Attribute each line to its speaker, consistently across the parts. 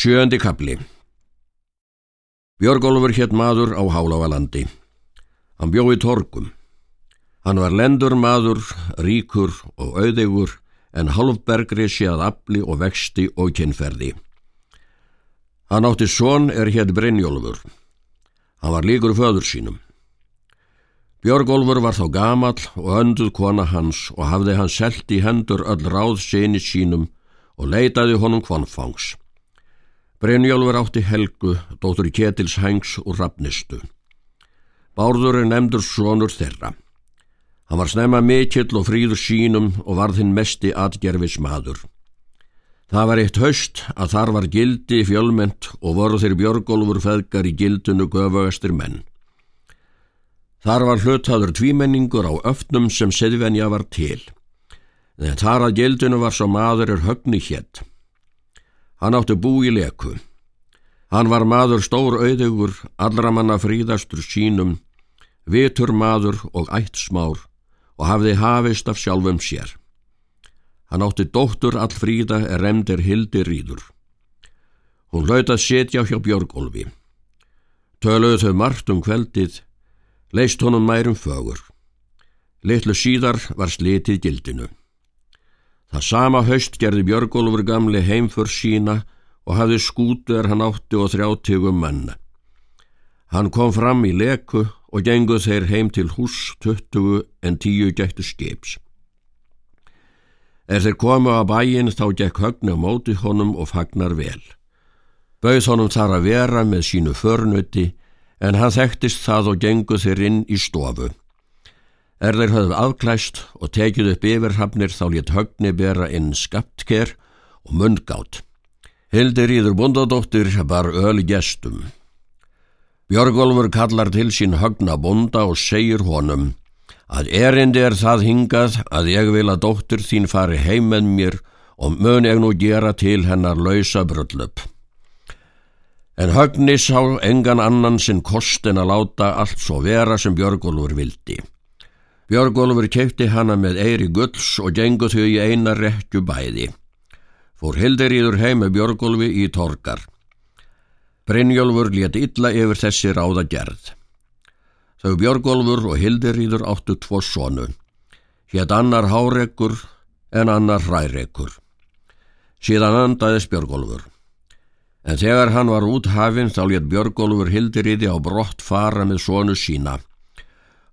Speaker 1: Sjöndi kapli Björgólfur hétt maður á Hálávalandi. Hann bjóði torgum. Hann var lendur maður, ríkur og auðegur en halvbergri séð afli og vexti og kynferði. Hann átti són er hétt Brynjólfur. Hann var líkur föður sínum. Björgólfur var þá gamall og önduð kona hans og hafði hann selt í hendur öll ráð sinni sínum og leitaði honum kvonfangs. Brynjólfur átti Helgu, dóttur Ketils Hængs og Rafnistu. Bárður er nefndur sonur þeirra. Hann var snemma mikill og fríður sínum og var þinn mesti atgerfis maður. Það var eitt haust að þar var gildi fjölment og voru þeir Björgólfur feðgar í gildinu göfugastir menn. Þar var hlutaður tvímenningur á öfnum sem seðvenja var til. En þar að gildinu var svo maður er högni hétt. Hann átti bú í leku. Hann var maður stór auðugur, allra manna fríðastur sínum, vitur maður og ætt smár og hafði hafist af sjálfum sér. Hann átti dóttur all fríða er remdir hildi rýður. Hún hlaut að setja hjá Björgólfi. Töluðu þau margt um kveldið, leist honum mærum fögur. Litlu síðar var slitið gildinu. Það sama haust gerði Björgólfur gamli heimför sína og hafði skútu er hann átti og þrjáttegum manna. Hann kom fram í leku og genguð þeir heim til hús tuttugu en tíu gættu skips. Er þeir komu á bæin þá gekk högn á móti honum og fagnar vel. Bauð honum þar að vera með sínu förnuti en hann þekktist það og genguð þeir inn í stofu. Er þeir höfðu afklæst og tekið upp yfirhafnir þá létt högni bera inn skaptker og mundgátt. Hildir íður bondadóttir bar öl gestum. Björgólfur kallar til sín högna bonda og segir honum að erindi er það hingað að ég vil að dóttir þín fari heim með mér og mun ég nú gera til hennar lausa bröllöp. En högni sá engan annan sinn kost en að láta allt svo vera sem Björgólfur vildi. Björgólfur kefti hana með eiri gulls og gengu þau í eina rekju bæði. Fór Hildiríður heim með Björgólfi í torkar. Brynjólfur let illa yfir þessi ráða gerð. Þau Björgólfur og Hildiríður áttu tvo sonu. Hétt annar hárekkur en annar hrærekkur. Síðan andaðis Björgólfur. En þegar hann var út hafinn þá let Björgólfur Hildiríði á brott fara með sonu sína.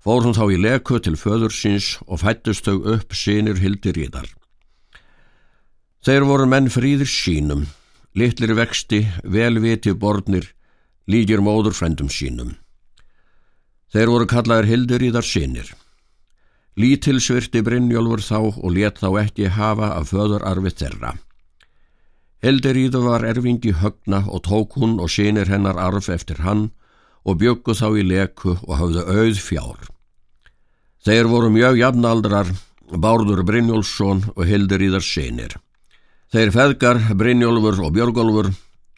Speaker 1: Fór hún þá í leku til föðursins og fættust þau upp sinir hildir í þar. Þeir voru menn fríðir sínum, litlir vexti, velviti borðnir, líkir móður frendum sínum. Þeir voru kallaðir hildir í þar sinir. Lítilsvirti Brynjólfur þá og let þá ekki hafa af föðurarfi þeirra. Hildiríðu var erfingi högna og tók hún og sinir hennar arf eftir hann og bjöggu þá í leku og hafðu auð fjár. Þeir voru mjög jafnaldrar, Bárður Brynjólfsson og Hildur Íðar Seinir. Þeir feðgar, Brynjólfur og Björgólfur,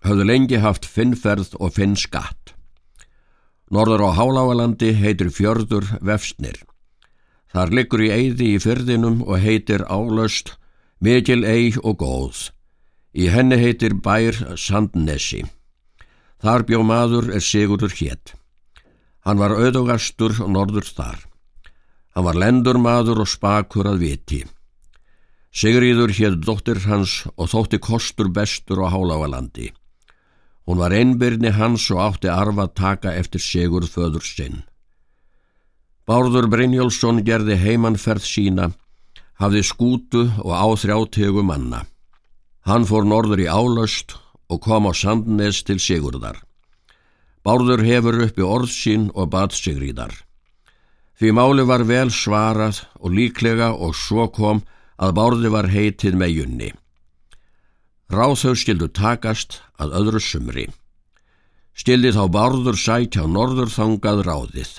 Speaker 1: höfðu lengi haft finnferð og finn skatt. Norður á Háláalandi heitir fjörður Vefsnir. Þar liggur í eyði í fyrðinum og heitir Álöst, Mikil Eig og Góð. Í henni heitir Bær Sandnesi. Þar bjó maður er Sigurður hétt. Hann var auðugastur norður þar. Hann var lendur maður og spakur að viti. Sigriður hér dóttir hans og þótti kostur bestur á Hálávalandi. Hún var einbyrni hans og átti arfa að taka eftir Sigurð föður sinn. Bárður Brynjólfsson gerði heimannferð sína, hafði skútu og áþrjátegu manna. Hann fór norður í álöst og kom á Sandnes til Sigurðar. Bárður hefur uppi orð sín og bat Sigriðar. Því máli var vel svarað og líklega og svo kom að bárði var heitið með junni. Ráþau skildu takast að öðru sumri. Stildi þá bárður sætt hjá norður þangað ráðið.